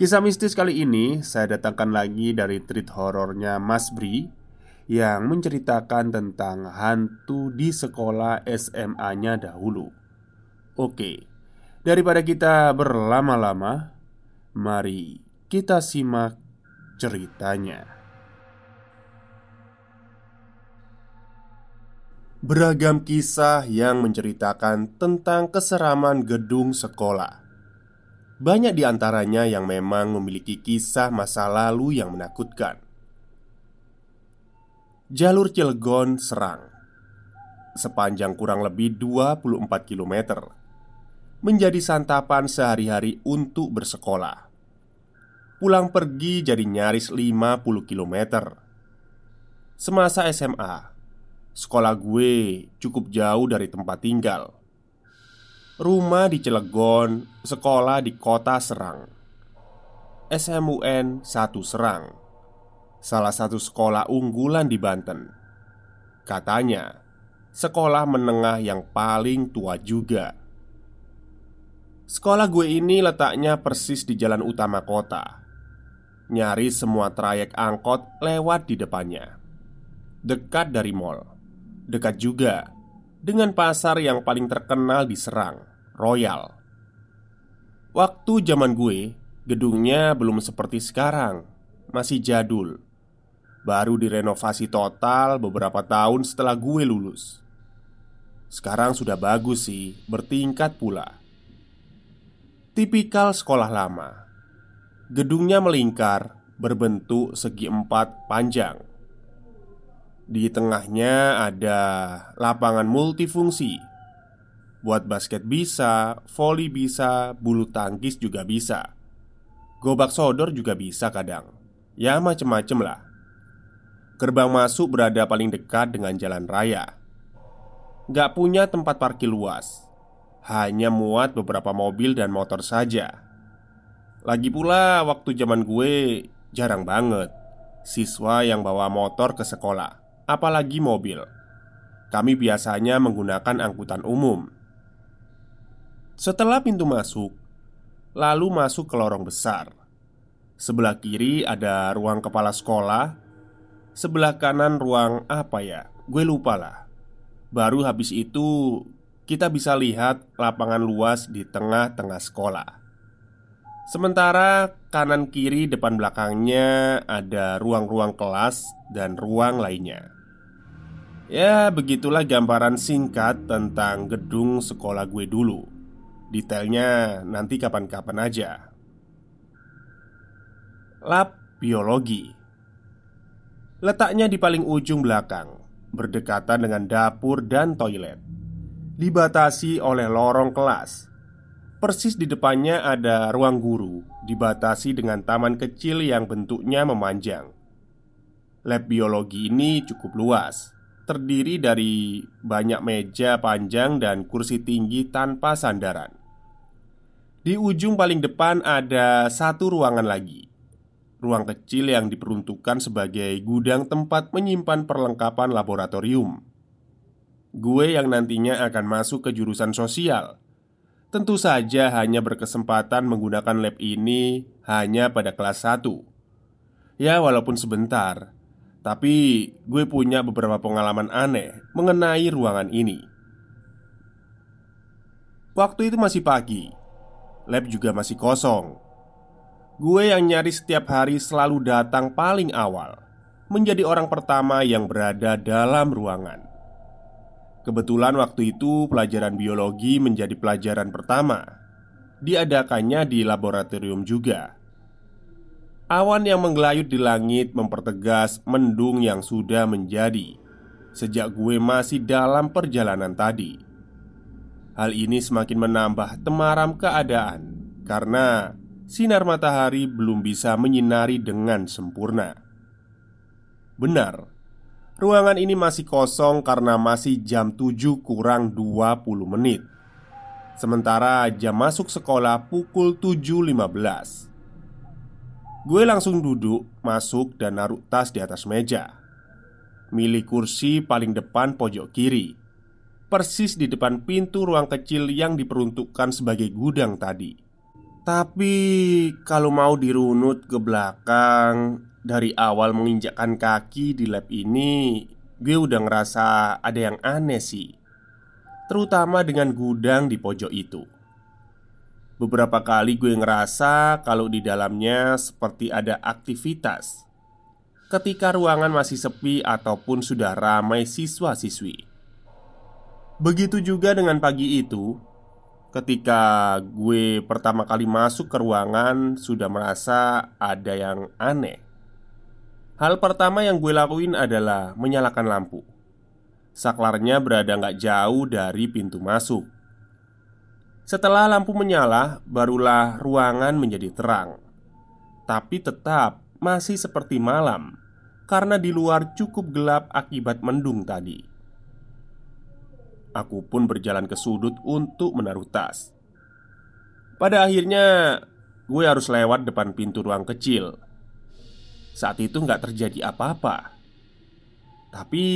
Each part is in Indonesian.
Kisah mistis kali ini saya datangkan lagi dari treat horornya Mas Bri yang menceritakan tentang hantu di sekolah SMA-nya dahulu. Oke, daripada kita berlama-lama, mari kita simak ceritanya. Beragam kisah yang menceritakan tentang keseraman gedung sekolah. Banyak di antaranya yang memang memiliki kisah masa lalu yang menakutkan. Jalur Cilegon Serang sepanjang kurang lebih 24 km menjadi santapan sehari-hari untuk bersekolah. Pulang pergi jadi nyaris 50 km. Semasa SMA, Sekolah gue cukup jauh dari tempat tinggal Rumah di Cilegon, sekolah di kota Serang. SMUN 1 Serang. Salah satu sekolah unggulan di Banten. Katanya, sekolah menengah yang paling tua juga. Sekolah gue ini letaknya persis di jalan utama kota. Nyaris semua trayek angkot lewat di depannya. Dekat dari mall. Dekat juga dengan pasar yang paling terkenal di Serang, Royal. Waktu zaman gue, gedungnya belum seperti sekarang, masih jadul. Baru direnovasi total beberapa tahun setelah gue lulus. Sekarang sudah bagus sih, bertingkat pula. Tipikal sekolah lama. Gedungnya melingkar, berbentuk segi empat panjang di tengahnya ada lapangan multifungsi Buat basket bisa, voli bisa, bulu tangkis juga bisa. Gobak sodor juga bisa kadang. Ya macem-macem lah. Gerbang masuk berada paling dekat dengan jalan raya. Gak punya tempat parkir luas. Hanya muat beberapa mobil dan motor saja. Lagi pula waktu zaman gue jarang banget Siswa yang bawa motor ke sekolah apalagi mobil. Kami biasanya menggunakan angkutan umum. Setelah pintu masuk, lalu masuk ke lorong besar. Sebelah kiri ada ruang kepala sekolah, sebelah kanan ruang apa ya? Gue lupa lah. Baru habis itu kita bisa lihat lapangan luas di tengah-tengah sekolah. Sementara kanan kiri depan belakangnya ada ruang-ruang kelas dan ruang lainnya. Ya, begitulah gambaran singkat tentang gedung sekolah gue dulu. Detailnya nanti kapan-kapan aja. Lab biologi letaknya di paling ujung belakang, berdekatan dengan dapur dan toilet. Dibatasi oleh lorong kelas. Persis di depannya ada ruang guru, dibatasi dengan taman kecil yang bentuknya memanjang. Lab biologi ini cukup luas terdiri dari banyak meja panjang dan kursi tinggi tanpa sandaran. Di ujung paling depan ada satu ruangan lagi, ruang kecil yang diperuntukkan sebagai gudang tempat menyimpan perlengkapan laboratorium. Gue yang nantinya akan masuk ke jurusan sosial. Tentu saja hanya berkesempatan menggunakan lab ini hanya pada kelas 1 Ya walaupun sebentar. Tapi gue punya beberapa pengalaman aneh mengenai ruangan ini. Waktu itu masih pagi, lab juga masih kosong. Gue yang nyari setiap hari selalu datang paling awal, menjadi orang pertama yang berada dalam ruangan. Kebetulan waktu itu pelajaran biologi menjadi pelajaran pertama, diadakannya di laboratorium juga. Awan yang menggelayut di langit mempertegas mendung yang sudah menjadi sejak gue masih dalam perjalanan tadi. Hal ini semakin menambah temaram keadaan karena sinar matahari belum bisa menyinari dengan sempurna. Benar, ruangan ini masih kosong karena masih jam 7 kurang 20 menit. Sementara jam masuk sekolah pukul 7.15 Gue langsung duduk, masuk dan naruh tas di atas meja Milih kursi paling depan pojok kiri Persis di depan pintu ruang kecil yang diperuntukkan sebagai gudang tadi. Tapi kalau mau dirunut ke belakang Dari awal menginjakkan kaki di lab ini Gue udah ngerasa ada yang aneh sih. Terutama dengan gudang di pojok itu. Beberapa kali gue ngerasa kalau di dalamnya seperti ada aktivitas. Ketika ruangan masih sepi ataupun sudah ramai siswa-siswi. Begitu juga dengan pagi itu, ketika gue pertama kali masuk ke ruangan, sudah merasa ada yang aneh. Hal pertama yang gue lakuin adalah menyalakan lampu. Saklarnya berada nggak jauh dari pintu masuk. Setelah lampu menyala, barulah ruangan menjadi terang, tapi tetap masih seperti malam karena di luar cukup gelap akibat mendung tadi. Aku pun berjalan ke sudut untuk menaruh tas. Pada akhirnya, gue harus lewat depan pintu ruang kecil. Saat itu nggak terjadi apa-apa, tapi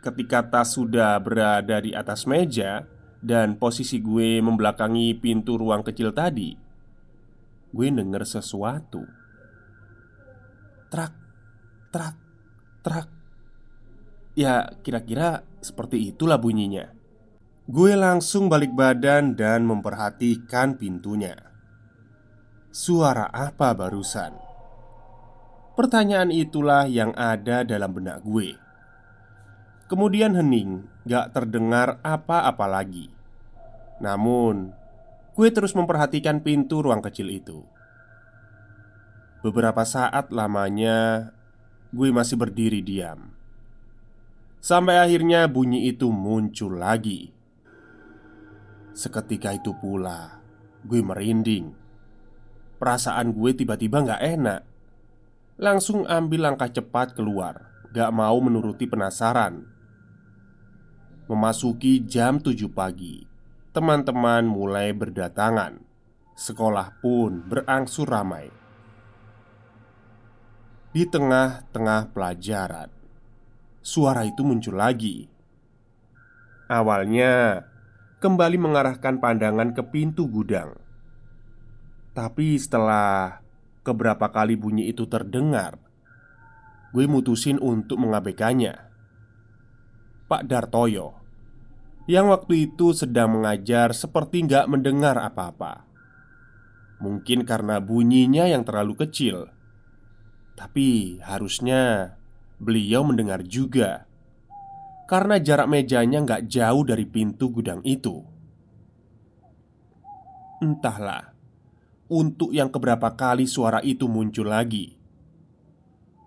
ketika tas sudah berada di atas meja dan posisi gue membelakangi pintu ruang kecil tadi, gue denger sesuatu. Trak, trak, trak. Ya, kira-kira seperti itulah bunyinya. Gue langsung balik badan dan memperhatikan pintunya. Suara apa barusan? Pertanyaan itulah yang ada dalam benak gue. Kemudian hening, gak terdengar apa-apa lagi. Namun, gue terus memperhatikan pintu ruang kecil itu. Beberapa saat lamanya gue masih berdiri diam Sampai akhirnya bunyi itu muncul lagi. Seketika itu pula Gue merinding. Perasaan gue tiba-tiba gak enak. Langsung ambil langkah cepat keluar Gak mau menuruti penasaran. Memasuki jam 7 pagi Teman-teman mulai berdatangan. Sekolah pun berangsur ramai. Di tengah-tengah pelajaran, suara itu muncul lagi. Awalnya, kembali mengarahkan pandangan ke pintu gudang, tapi setelah keberapa kali bunyi itu terdengar, gue mutusin untuk mengabaikannya. Pak Dartoyo yang waktu itu sedang mengajar seperti nggak mendengar apa-apa. Mungkin karena bunyinya yang terlalu kecil tapi harusnya beliau mendengar juga. Karena jarak mejanya nggak jauh dari pintu gudang itu. Entahlah Untuk yang keberapa kali suara itu muncul lagi.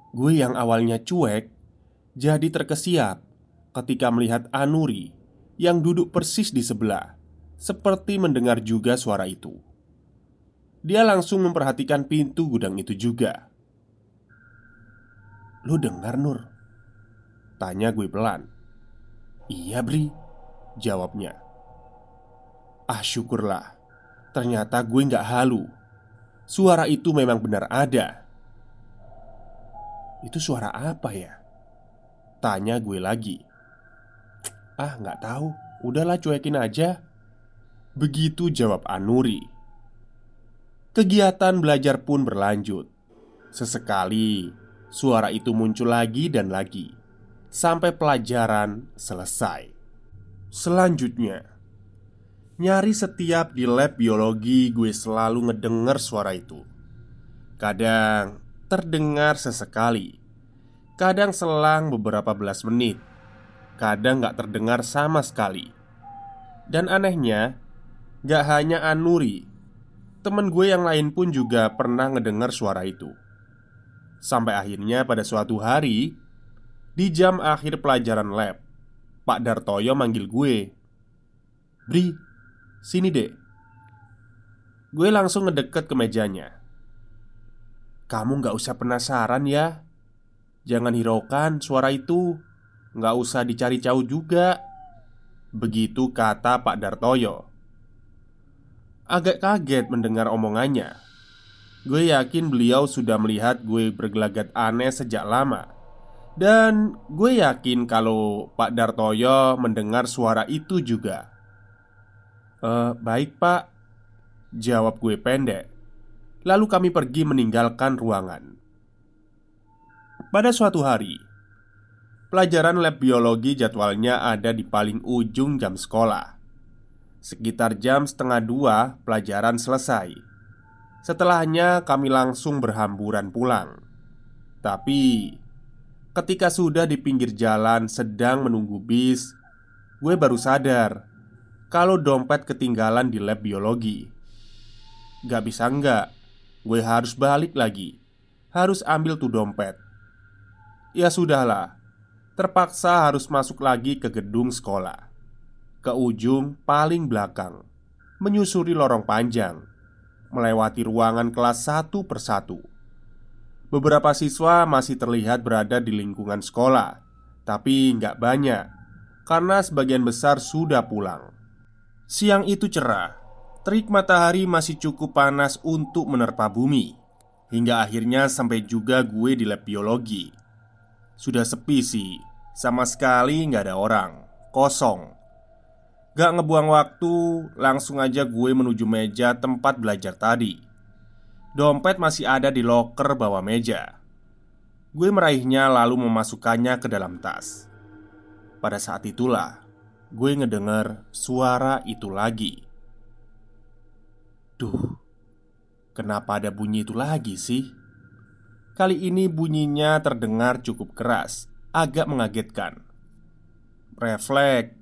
Gue yang awalnya cuek Jadi terkesiap Ketika melihat Anuri Yang duduk persis di sebelah Seperti mendengar juga suara itu. Dia langsung memperhatikan pintu gudang itu juga Lu dengar Nur? Tanya gue pelan. Iya Bri Jawabnya. Ah syukurlah. Ternyata gue gak halu. Suara itu memang benar ada. Itu suara apa ya? Tanya gue lagi. Ah gak tahu. Udahlah cuekin aja. Begitu jawab Anuri. Kegiatan belajar pun berlanjut. Sesekali Suara itu muncul lagi dan lagi Sampai pelajaran selesai. Selanjutnya Nyari setiap di lab biologi gue selalu ngedenger suara itu. Kadang terdengar sesekali Kadang selang beberapa belas menit Kadang gak terdengar sama sekali. Dan anehnya Gak hanya Anuri Temen gue yang lain pun juga pernah ngedengar suara itu Sampai akhirnya pada suatu hari Di jam akhir pelajaran lab Pak Dartoyo manggil gue. Bri, sini dek. Gue langsung ngedeket ke mejanya. Kamu gak usah penasaran ya. Jangan hiraukan suara itu. Gak usah dicari jauh juga. Begitu kata Pak Dartoyo. Agak kaget mendengar omongannya Gue yakin beliau sudah melihat gue bergelagat aneh sejak lama. Dan gue yakin kalau Pak Dartoyo mendengar suara itu juga. E, baik pak. Jawab gue pendek. Lalu kami pergi meninggalkan ruangan. Pada suatu hari Pelajaran lab biologi jadwalnya ada di paling ujung jam sekolah. Sekitar jam setengah dua pelajaran selesai Setelahnya kami langsung berhamburan pulang. Tapi Ketika sudah di pinggir jalan sedang menunggu bis Gue baru sadar Kalau dompet ketinggalan di lab biologi. Gak bisa enggak Gue harus balik lagi. Harus ambil tuh dompet. Ya sudahlah Terpaksa harus masuk lagi ke gedung sekolah. Ke ujung paling belakang Menyusuri lorong panjang Melewati ruangan kelas satu persatu. Beberapa siswa masih terlihat berada di lingkungan sekolah Tapi nggak banyak Karena sebagian besar sudah pulang. Siang itu cerah Terik matahari masih cukup panas untuk menerpa bumi Hingga akhirnya sampai juga gue di lab biologi. Sudah sepi sih Sama sekali nggak ada orang Kosong Gak ngebuang waktu Langsung aja gue menuju meja tempat belajar tadi. Dompet masih ada di loker bawah meja. Gue meraihnya lalu memasukkannya ke dalam tas. Pada saat itulah Gue ngedenger suara itu lagi. Duh, kenapa ada bunyi itu lagi sih? Kali ini bunyinya terdengar cukup keras, agak mengagetkan. Refleks,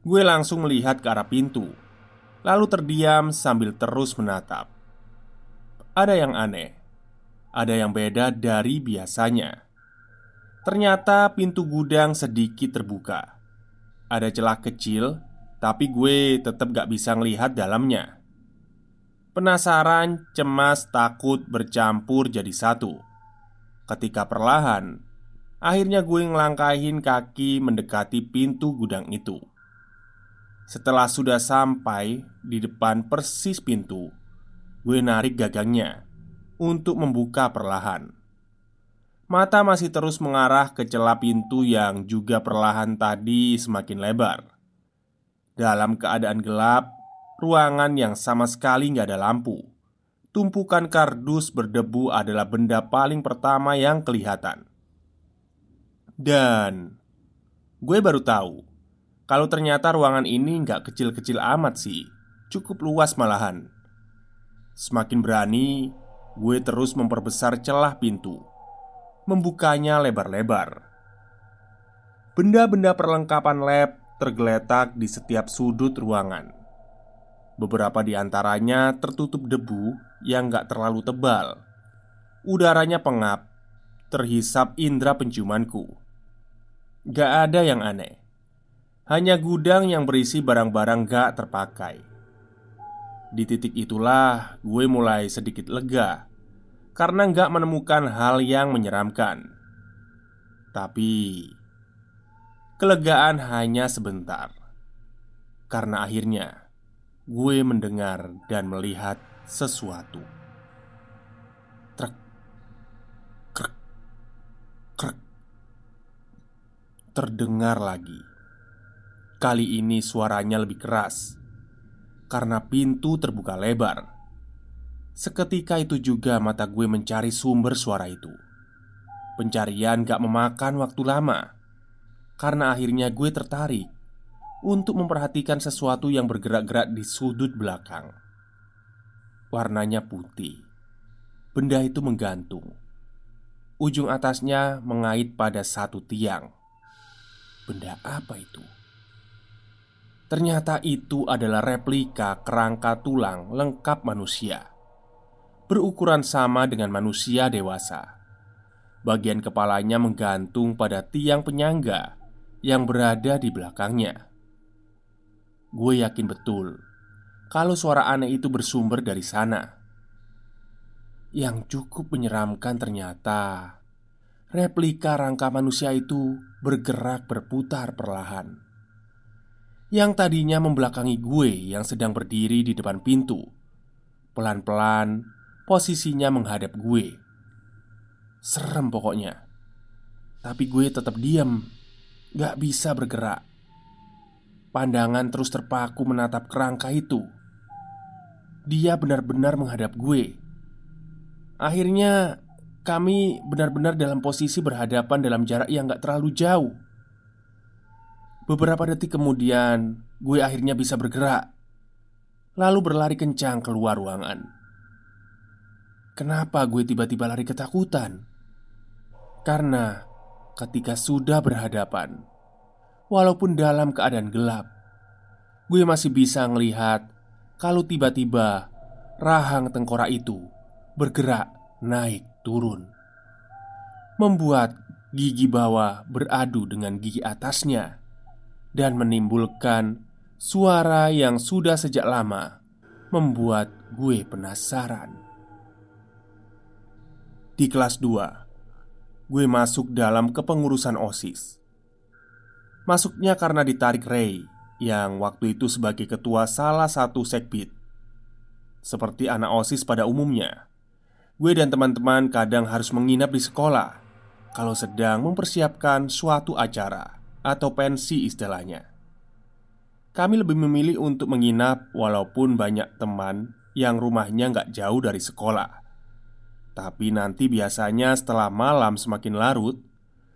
gue langsung melihat ke arah pintu, lalu terdiam sambil terus menatap. Ada yang aneh, ada yang beda dari biasanya. Ternyata pintu gudang sedikit terbuka. Ada celah kecil, tapi gue tetap gak bisa ngelihat dalamnya. Penasaran, cemas, takut bercampur jadi satu. Ketika perlahan, akhirnya gue ngelangkahin kaki mendekati pintu gudang itu. Setelah sudah sampai di depan persis pintu, gue narik gagangnya untuk membuka perlahan. Mata masih terus mengarah ke celah pintu yang juga perlahan tadi semakin lebar. Dalam keadaan gelap, Ruangan yang sama sekali nggak ada lampu Tumpukan kardus berdebu adalah benda paling pertama yang kelihatan Dan Gue baru tahu Kalau ternyata ruangan ini nggak kecil-kecil amat sih Cukup luas malahan. Semakin berani Gue terus memperbesar celah pintu Membukanya lebar-lebar. Benda-benda perlengkapan lab tergeletak di setiap sudut ruangan. Beberapa di antaranya tertutup debu yang gak terlalu tebal. Udaranya pengap Terhisap indera penciumanku. Gak ada yang aneh Hanya gudang yang berisi barang-barang gak terpakai Di titik itulah gue mulai sedikit lega Karena gak menemukan hal yang menyeramkan Tapi Kelegaan hanya sebentar Karena akhirnya gue mendengar dan melihat sesuatu. Trek, krek, krek, terdengar lagi. Kali ini suaranya lebih keras karena pintu terbuka lebar. Seketika itu juga mata gue mencari sumber suara itu. Pencarian gak memakan waktu lama karena akhirnya gue tertarik untuk memperhatikan sesuatu yang bergerak-gerak di sudut belakang. Warnanya putih. Benda itu menggantung. Ujung atasnya mengait pada satu tiang. Benda apa itu? Ternyata itu adalah replika kerangka tulang lengkap manusia Berukuran sama dengan manusia dewasa Bagian kepalanya menggantung pada tiang penyangga yang berada di belakangnya Gue yakin betul kalau suara aneh itu bersumber dari sana. Yang cukup menyeramkan ternyata replika rangka manusia itu bergerak berputar perlahan. Yang tadinya membelakangi gue yang sedang berdiri di depan pintu, pelan-pelan posisinya menghadap gue. Serem pokoknya. Tapi gue tetap diam, gak bisa bergerak. Pandangan terus terpaku menatap kerangka itu dia benar-benar menghadap gue. Akhirnya, kami benar-benar dalam posisi berhadapan dalam jarak yang gak terlalu jauh. Beberapa detik kemudian, gue akhirnya bisa bergerak, lalu berlari kencang keluar ruangan. Kenapa gue tiba-tiba lari ketakutan? Karena ketika sudah berhadapan, walaupun dalam keadaan gelap, gue masih bisa melihat kalau tiba-tiba rahang tengkorak itu bergerak naik turun, membuat gigi bawah beradu dengan gigi atasnya dan menimbulkan suara yang sudah sejak lama membuat gue penasaran. Di kelas 2, gue masuk dalam kepengurusan OSIS. Masuknya karena ditarik Ray yang waktu itu sebagai ketua salah satu sekbid. Seperti anak OSIS pada umumnya, gue dan teman-teman kadang harus menginap di sekolah kalau sedang mempersiapkan suatu acara atau pensi istilahnya. Kami lebih memilih untuk menginap walaupun banyak teman yang rumahnya nggak jauh dari sekolah. Tapi nanti biasanya setelah malam semakin larut,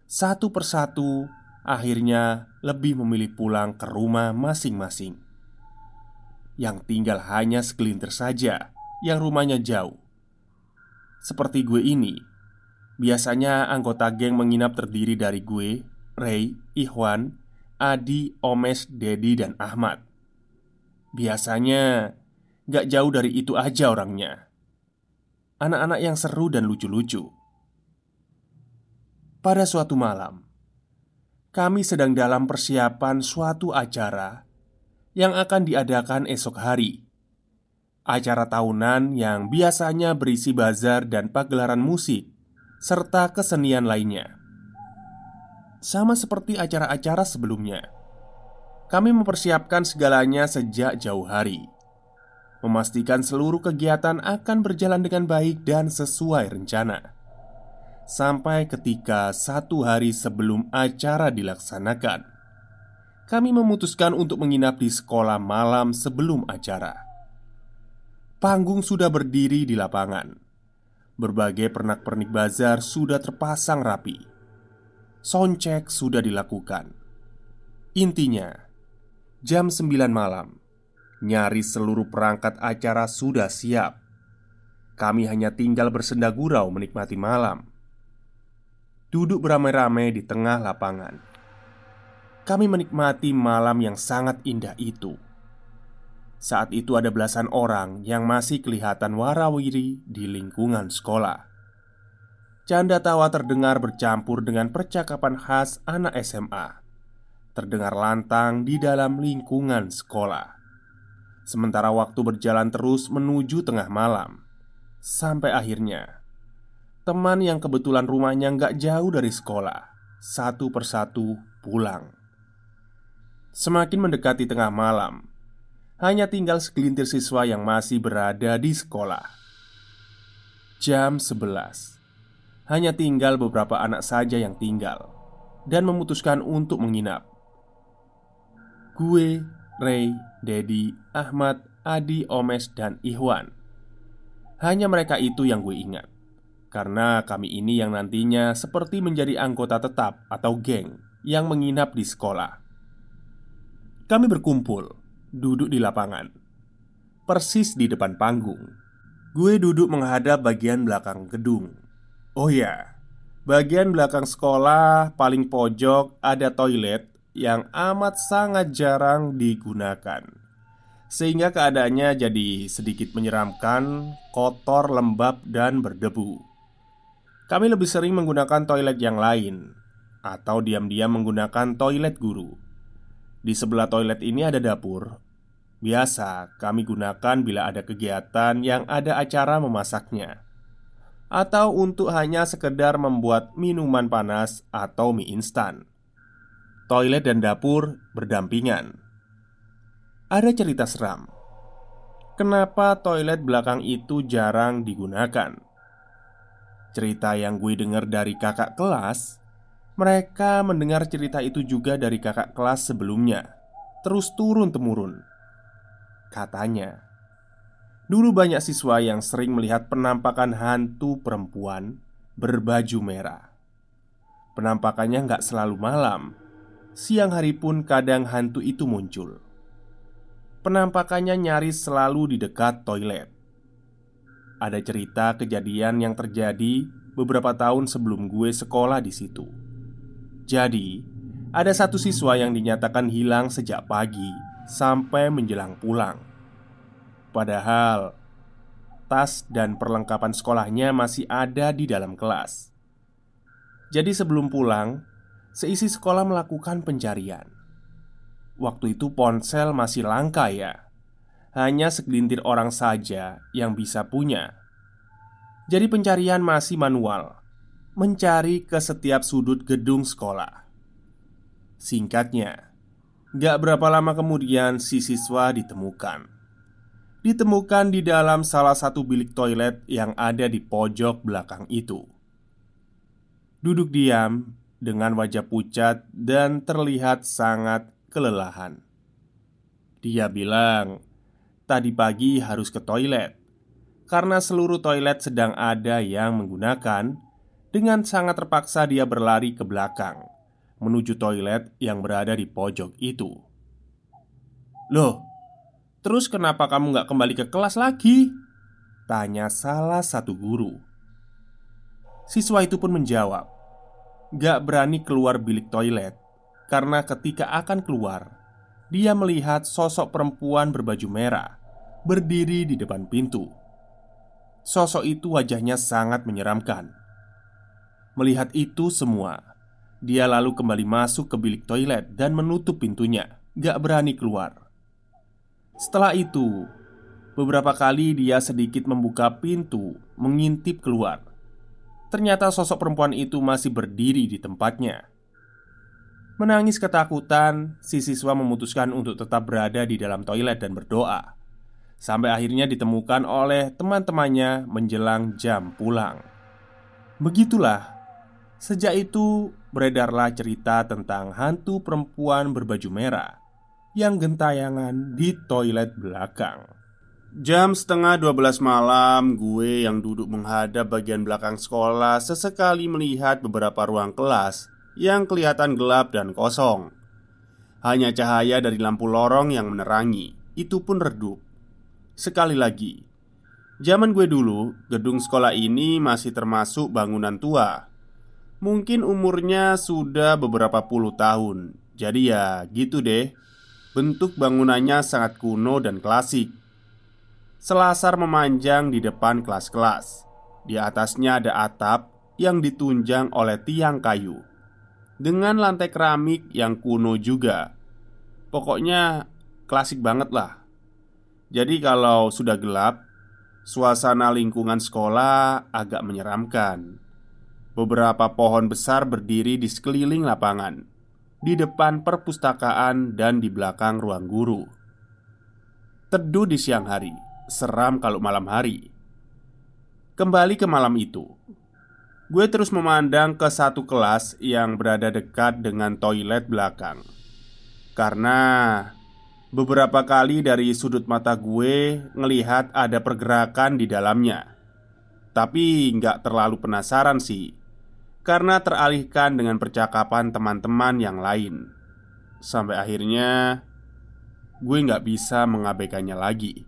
satu persatu akhirnya lebih memilih pulang ke rumah masing-masing. Yang tinggal hanya segelintir saja yang rumahnya jauh. Seperti gue ini, biasanya anggota geng menginap terdiri dari gue, Ray, Ikhwan, Adi, Omes, Dedi, dan Ahmad. Biasanya gak jauh dari itu aja orangnya. Anak-anak yang seru dan lucu-lucu. Pada suatu malam, kami sedang dalam persiapan suatu acara yang akan diadakan esok hari. Acara tahunan yang biasanya berisi bazar dan pagelaran musik serta kesenian lainnya. Sama seperti acara-acara sebelumnya, kami mempersiapkan segalanya sejak jauh hari, memastikan seluruh kegiatan akan berjalan dengan baik dan sesuai rencana. Sampai ketika satu hari sebelum acara dilaksanakan Kami memutuskan untuk menginap di sekolah malam sebelum acara. Panggung sudah berdiri di lapangan. Berbagai pernak-pernik bazar sudah terpasang rapi Soundcheck sudah dilakukan Intinya Jam 9 malam Nyaris seluruh perangkat acara sudah siap Kami hanya tinggal bersenda gurau menikmati malam duduk beramai-ramai di tengah lapangan. Kami menikmati malam yang sangat indah itu. Saat itu ada belasan orang yang masih kelihatan warawiri di lingkungan sekolah. Canda tawa terdengar bercampur dengan percakapan khas anak SMA. Terdengar lantang di dalam lingkungan sekolah. Sementara waktu berjalan terus menuju tengah malam, sampai akhirnya Teman yang kebetulan rumahnya nggak jauh dari sekolah Satu persatu pulang Semakin mendekati tengah malam Hanya tinggal segelintir siswa yang masih berada di sekolah Jam 11 Hanya tinggal beberapa anak saja yang tinggal Dan memutuskan untuk menginap Gue, Ray, Dedi, Ahmad, Adi, Omes, dan Ikhwan Hanya mereka itu yang gue ingat karena kami ini yang nantinya seperti menjadi anggota tetap atau geng yang menginap di sekolah. Kami berkumpul, duduk di lapangan, persis di depan panggung. Gue duduk menghadap bagian belakang gedung. Oh ya, bagian belakang sekolah paling pojok ada toilet yang amat sangat jarang digunakan. Sehingga keadaannya jadi sedikit menyeramkan, kotor, lembab, dan berdebu. Kami lebih sering menggunakan toilet yang lain Atau diam-diam menggunakan toilet guru Di sebelah toilet ini ada dapur Biasa kami gunakan bila ada kegiatan yang ada acara memasaknya Atau untuk hanya sekedar membuat minuman panas atau mie instan. Toilet dan dapur berdampingan. Ada cerita seram. Kenapa toilet belakang itu jarang digunakan? Cerita yang gue dengar dari kakak kelas Mereka mendengar cerita itu juga dari kakak kelas sebelumnya. Terus turun-temurun. Katanya, dulu banyak siswa yang sering melihat penampakan hantu perempuan berbaju merah. Penampakannya nggak selalu malam, siang hari pun kadang hantu itu muncul. Penampakannya nyaris selalu di dekat toilet. Ada cerita kejadian yang terjadi beberapa tahun sebelum gue sekolah di situ. Jadi, ada satu siswa yang dinyatakan hilang sejak pagi sampai menjelang pulang. Padahal tas dan perlengkapan sekolahnya masih ada di dalam kelas. Jadi, sebelum pulang, seisi sekolah melakukan pencarian. Waktu itu ponsel masih langka, ya. Hanya segelintir orang saja yang bisa punya. Jadi, pencarian masih manual, mencari ke setiap sudut gedung sekolah. Singkatnya, Gak berapa lama kemudian si siswa ditemukan Ditemukan di dalam salah satu bilik toilet yang ada di pojok belakang itu. Duduk diam dengan wajah pucat dan terlihat sangat kelelahan. Dia bilang Tadi pagi harus ke toilet Karena seluruh toilet sedang ada yang menggunakan. Dengan sangat terpaksa dia berlari ke belakang menuju toilet yang berada di pojok itu. "Loh, terus kenapa kamu nggak kembali ke kelas lagi?" Tanya salah satu guru. Siswa itu pun menjawab, "Gak berani keluar bilik toilet karena ketika akan keluar, dia melihat sosok perempuan berbaju merah berdiri di depan pintu. Sosok itu wajahnya sangat menyeramkan. Melihat itu semua, dia lalu kembali masuk ke bilik toilet dan menutup pintunya, gak berani keluar. Setelah itu, beberapa kali dia sedikit membuka pintu, mengintip keluar. Ternyata sosok perempuan itu masih berdiri di tempatnya. Menangis ketakutan, si siswa memutuskan untuk tetap berada di dalam toilet dan berdoa. Sampai akhirnya ditemukan oleh teman-temannya menjelang jam pulang. Begitulah Sejak itu beredarlah cerita tentang hantu perempuan berbaju merah Yang gentayangan di toilet belakang. Jam setengah 12 malam Gue yang duduk menghadap bagian belakang sekolah Sesekali melihat beberapa ruang kelas Yang kelihatan gelap dan kosong. Hanya cahaya dari lampu lorong yang menerangi. Itu pun redup. Sekali lagi Zaman gue dulu, gedung sekolah ini masih termasuk bangunan tua. Mungkin umurnya sudah beberapa puluh tahun. Jadi ya gitu deh Bentuk bangunannya sangat kuno dan klasik. Selasar memanjang di depan kelas-kelas. Di atasnya ada atap yang ditunjang oleh tiang kayu. Dengan lantai keramik yang kuno juga. Pokoknya klasik banget lah. Jadi kalau sudah gelap Suasana lingkungan sekolah agak menyeramkan. Beberapa pohon besar berdiri di sekeliling lapangan, di depan perpustakaan dan di belakang ruang guru. Teduh di siang hari, seram kalau malam hari. Kembali ke malam itu, gue terus memandang ke satu kelas yang berada dekat dengan toilet belakang, karena beberapa kali dari sudut mata gue ngelihat ada pergerakan di dalamnya. Tapi nggak terlalu penasaran sih karena teralihkan dengan percakapan teman-teman yang lain. Sampai akhirnya gue nggak bisa mengabaikannya lagi.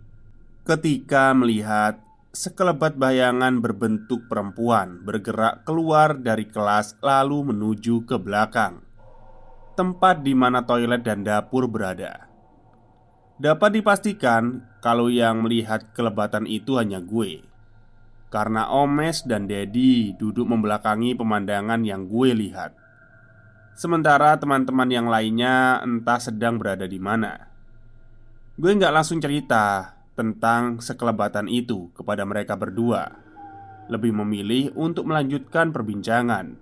Ketika melihat sekelebat bayangan berbentuk perempuan bergerak keluar dari kelas lalu menuju ke belakang, tempat di mana toilet dan dapur berada. Dapat dipastikan kalau yang melihat kelebatan itu hanya gue karena Omes dan Dedi duduk membelakangi pemandangan yang gue lihat. Sementara teman-teman yang lainnya entah sedang berada di mana. Gue nggak langsung cerita tentang sekelebatan itu kepada mereka berdua. Lebih memilih untuk melanjutkan perbincangan.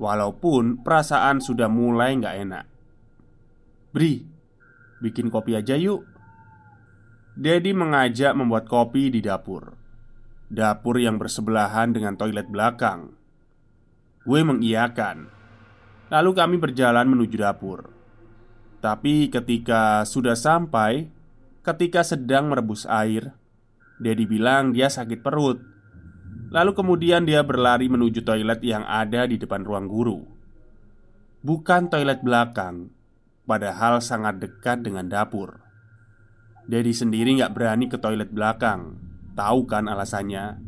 Walaupun perasaan sudah mulai nggak enak. Bri, bikin kopi aja yuk. Dedi mengajak membuat kopi di dapur Dapur yang bersebelahan dengan toilet belakang. Gue mengiyakan. Lalu kami berjalan menuju dapur. Tapi ketika sudah sampai Ketika sedang merebus air Dedi bilang dia sakit perut. Lalu kemudian dia berlari menuju toilet yang ada di depan ruang guru. Bukan toilet belakang Padahal sangat dekat dengan dapur. Dedi sendiri nggak berani ke toilet belakang Tahu kan alasannya.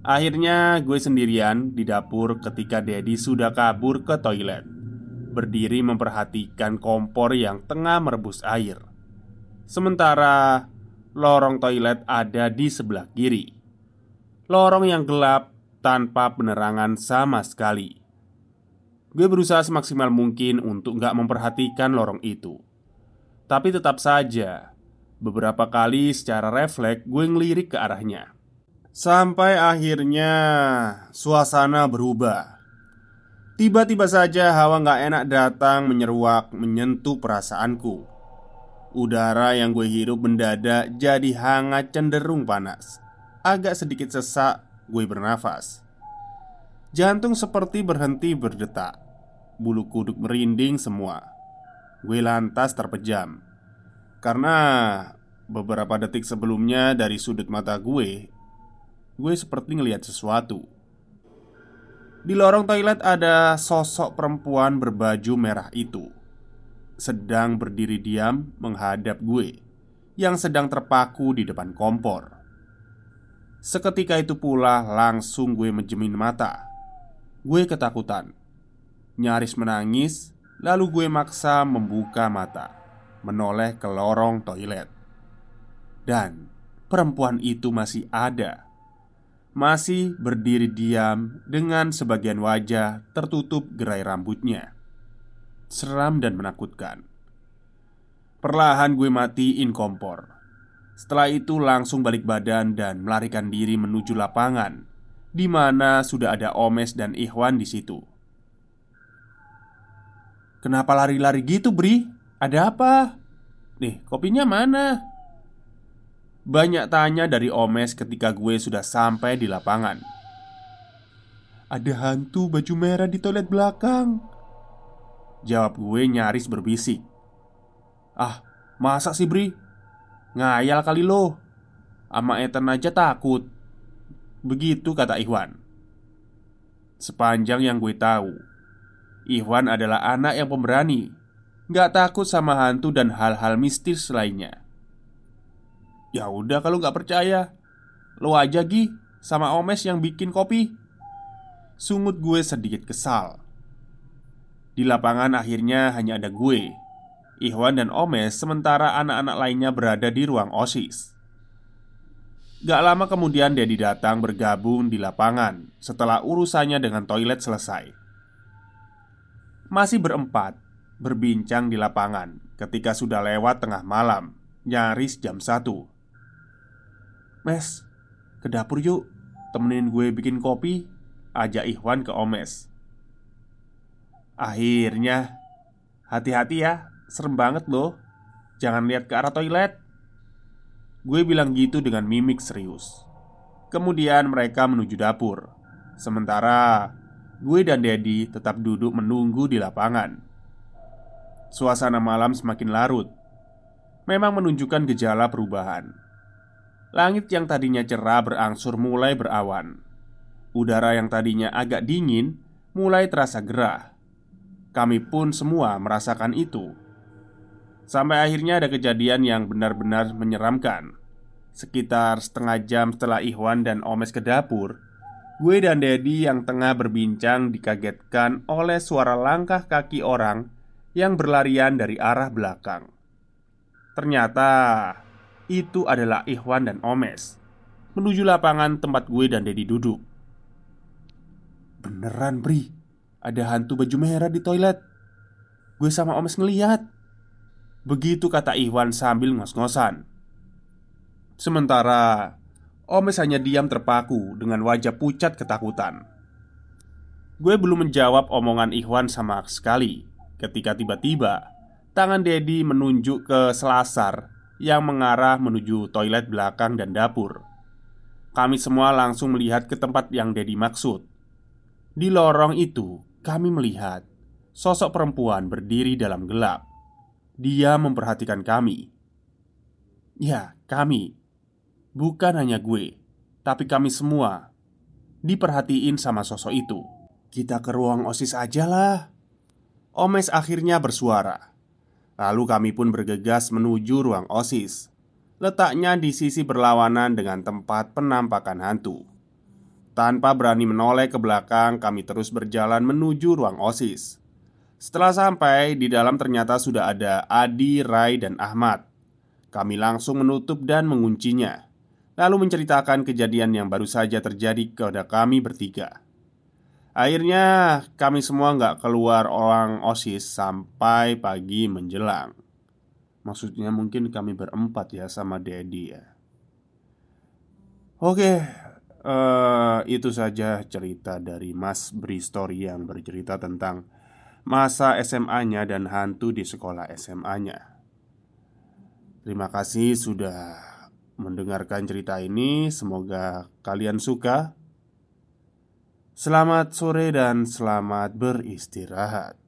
Akhirnya gue sendirian di dapur ketika Dedi sudah kabur ke toilet. Berdiri memperhatikan kompor yang tengah merebus air. Sementara lorong toilet ada di sebelah kiri. Lorong yang gelap tanpa penerangan sama sekali. Gue berusaha semaksimal mungkin untuk gak memperhatikan lorong itu. Tapi tetap saja Beberapa kali secara refleks gue ngelirik ke arahnya. Sampai akhirnya suasana berubah. Tiba-tiba saja hawa gak enak datang menyeruak menyentuh perasaanku. Udara yang gue hirup mendadak jadi hangat cenderung panas. Agak sedikit sesak gue bernafas. Jantung seperti berhenti berdetak. Bulu kuduk merinding semua. Gue lantas terpejam Karena beberapa detik sebelumnya dari sudut mata gue Gue seperti ngelihat sesuatu Di lorong toilet ada sosok perempuan berbaju merah itu sedang berdiri diam menghadap gue yang sedang terpaku di depan kompor. Seketika itu pula langsung gue menjemin mata. Gue ketakutan, nyaris menangis, lalu gue maksa membuka mata, menoleh ke lorong toilet. Dan perempuan itu masih ada. Masih berdiri diam dengan sebagian wajah tertutup gerai rambutnya seram dan menakutkan. Perlahan gue matiin kompor. Setelah itu langsung balik badan dan melarikan diri menuju lapangan, di mana sudah ada Omes dan Ikhwan di situ. Kenapa lari-lari gitu, Bri? Ada apa? Nih, kopinya mana? Banyak tanya dari Omes ketika gue sudah sampai di lapangan. Ada hantu baju merah di toilet belakang. Jawab gue nyaris berbisik Ah, masa sih Bri? Ngayal kali lo Ama Ethan aja takut Begitu kata Ikhwan Sepanjang yang gue tahu Ikhwan adalah anak yang pemberani Gak takut sama hantu dan hal-hal mistis lainnya. Ya udah kalau gak percaya Lo aja Gi Sama Omes yang bikin kopi. Sungut gue sedikit kesal. Di lapangan akhirnya hanya ada gue, Ikhwan dan Omes Sementara anak-anak lainnya berada di ruang OSIS. Gak lama kemudian Dedi datang bergabung di lapangan Setelah urusannya dengan toilet selesai. Masih berempat Berbincang di lapangan Ketika sudah lewat tengah malam Nyaris jam satu. Mes, ke dapur yuk Temenin gue bikin kopi Ajak Ikhwan ke Omes. Akhirnya Hati-hati ya Serem banget loh Jangan lihat ke arah toilet. Gue bilang gitu dengan mimik serius. Kemudian mereka menuju dapur. Sementara Gue dan Dedi tetap duduk menunggu di lapangan Suasana malam semakin larut Memang menunjukkan gejala perubahan Langit yang tadinya cerah berangsur mulai berawan Udara yang tadinya agak dingin mulai terasa gerah kami pun semua merasakan itu. Sampai akhirnya ada kejadian yang benar-benar menyeramkan. Sekitar setengah jam setelah Ikhwan dan Omes ke dapur, gue dan Dedi yang tengah berbincang dikagetkan oleh suara langkah kaki orang yang berlarian dari arah belakang. Ternyata itu adalah Ikhwan dan Omes menuju lapangan tempat gue dan Dedi duduk. Beneran, Bri. Ada hantu baju merah di toilet Gue sama Omes ngeliat Begitu kata Iwan sambil ngos-ngosan Sementara Omes hanya diam terpaku dengan wajah pucat ketakutan Gue belum menjawab omongan Iwan sama sekali Ketika tiba-tiba Tangan Dedi menunjuk ke selasar Yang mengarah menuju toilet belakang dan dapur. Kami semua langsung melihat ke tempat yang Dedi maksud. Di lorong itu kami melihat Sosok perempuan berdiri dalam gelap. Dia memperhatikan kami. Ya, kami. Bukan hanya gue Tapi kami semua. Diperhatiin sama sosok itu. Kita ke ruang OSIS aja lah Omes akhirnya bersuara. Lalu kami pun bergegas menuju ruang OSIS. Letaknya di sisi berlawanan dengan tempat penampakan hantu. Tanpa berani menoleh ke belakang Kami terus berjalan menuju ruang OSIS. Setelah sampai, di dalam ternyata sudah ada Adi, Rai, dan Ahmad. Kami langsung menutup dan menguncinya Lalu menceritakan kejadian yang baru saja terjadi kepada kami bertiga Akhirnya kami semua nggak keluar orang OSIS sampai pagi menjelang. Maksudnya mungkin kami berempat ya sama Dedi ya. Oke uh, Itu saja cerita dari Mas Bristory yang bercerita tentang Masa SMA-nya dan hantu di sekolah SMA-nya Terima kasih sudah mendengarkan cerita ini. Semoga kalian suka Selamat sore dan selamat beristirahat.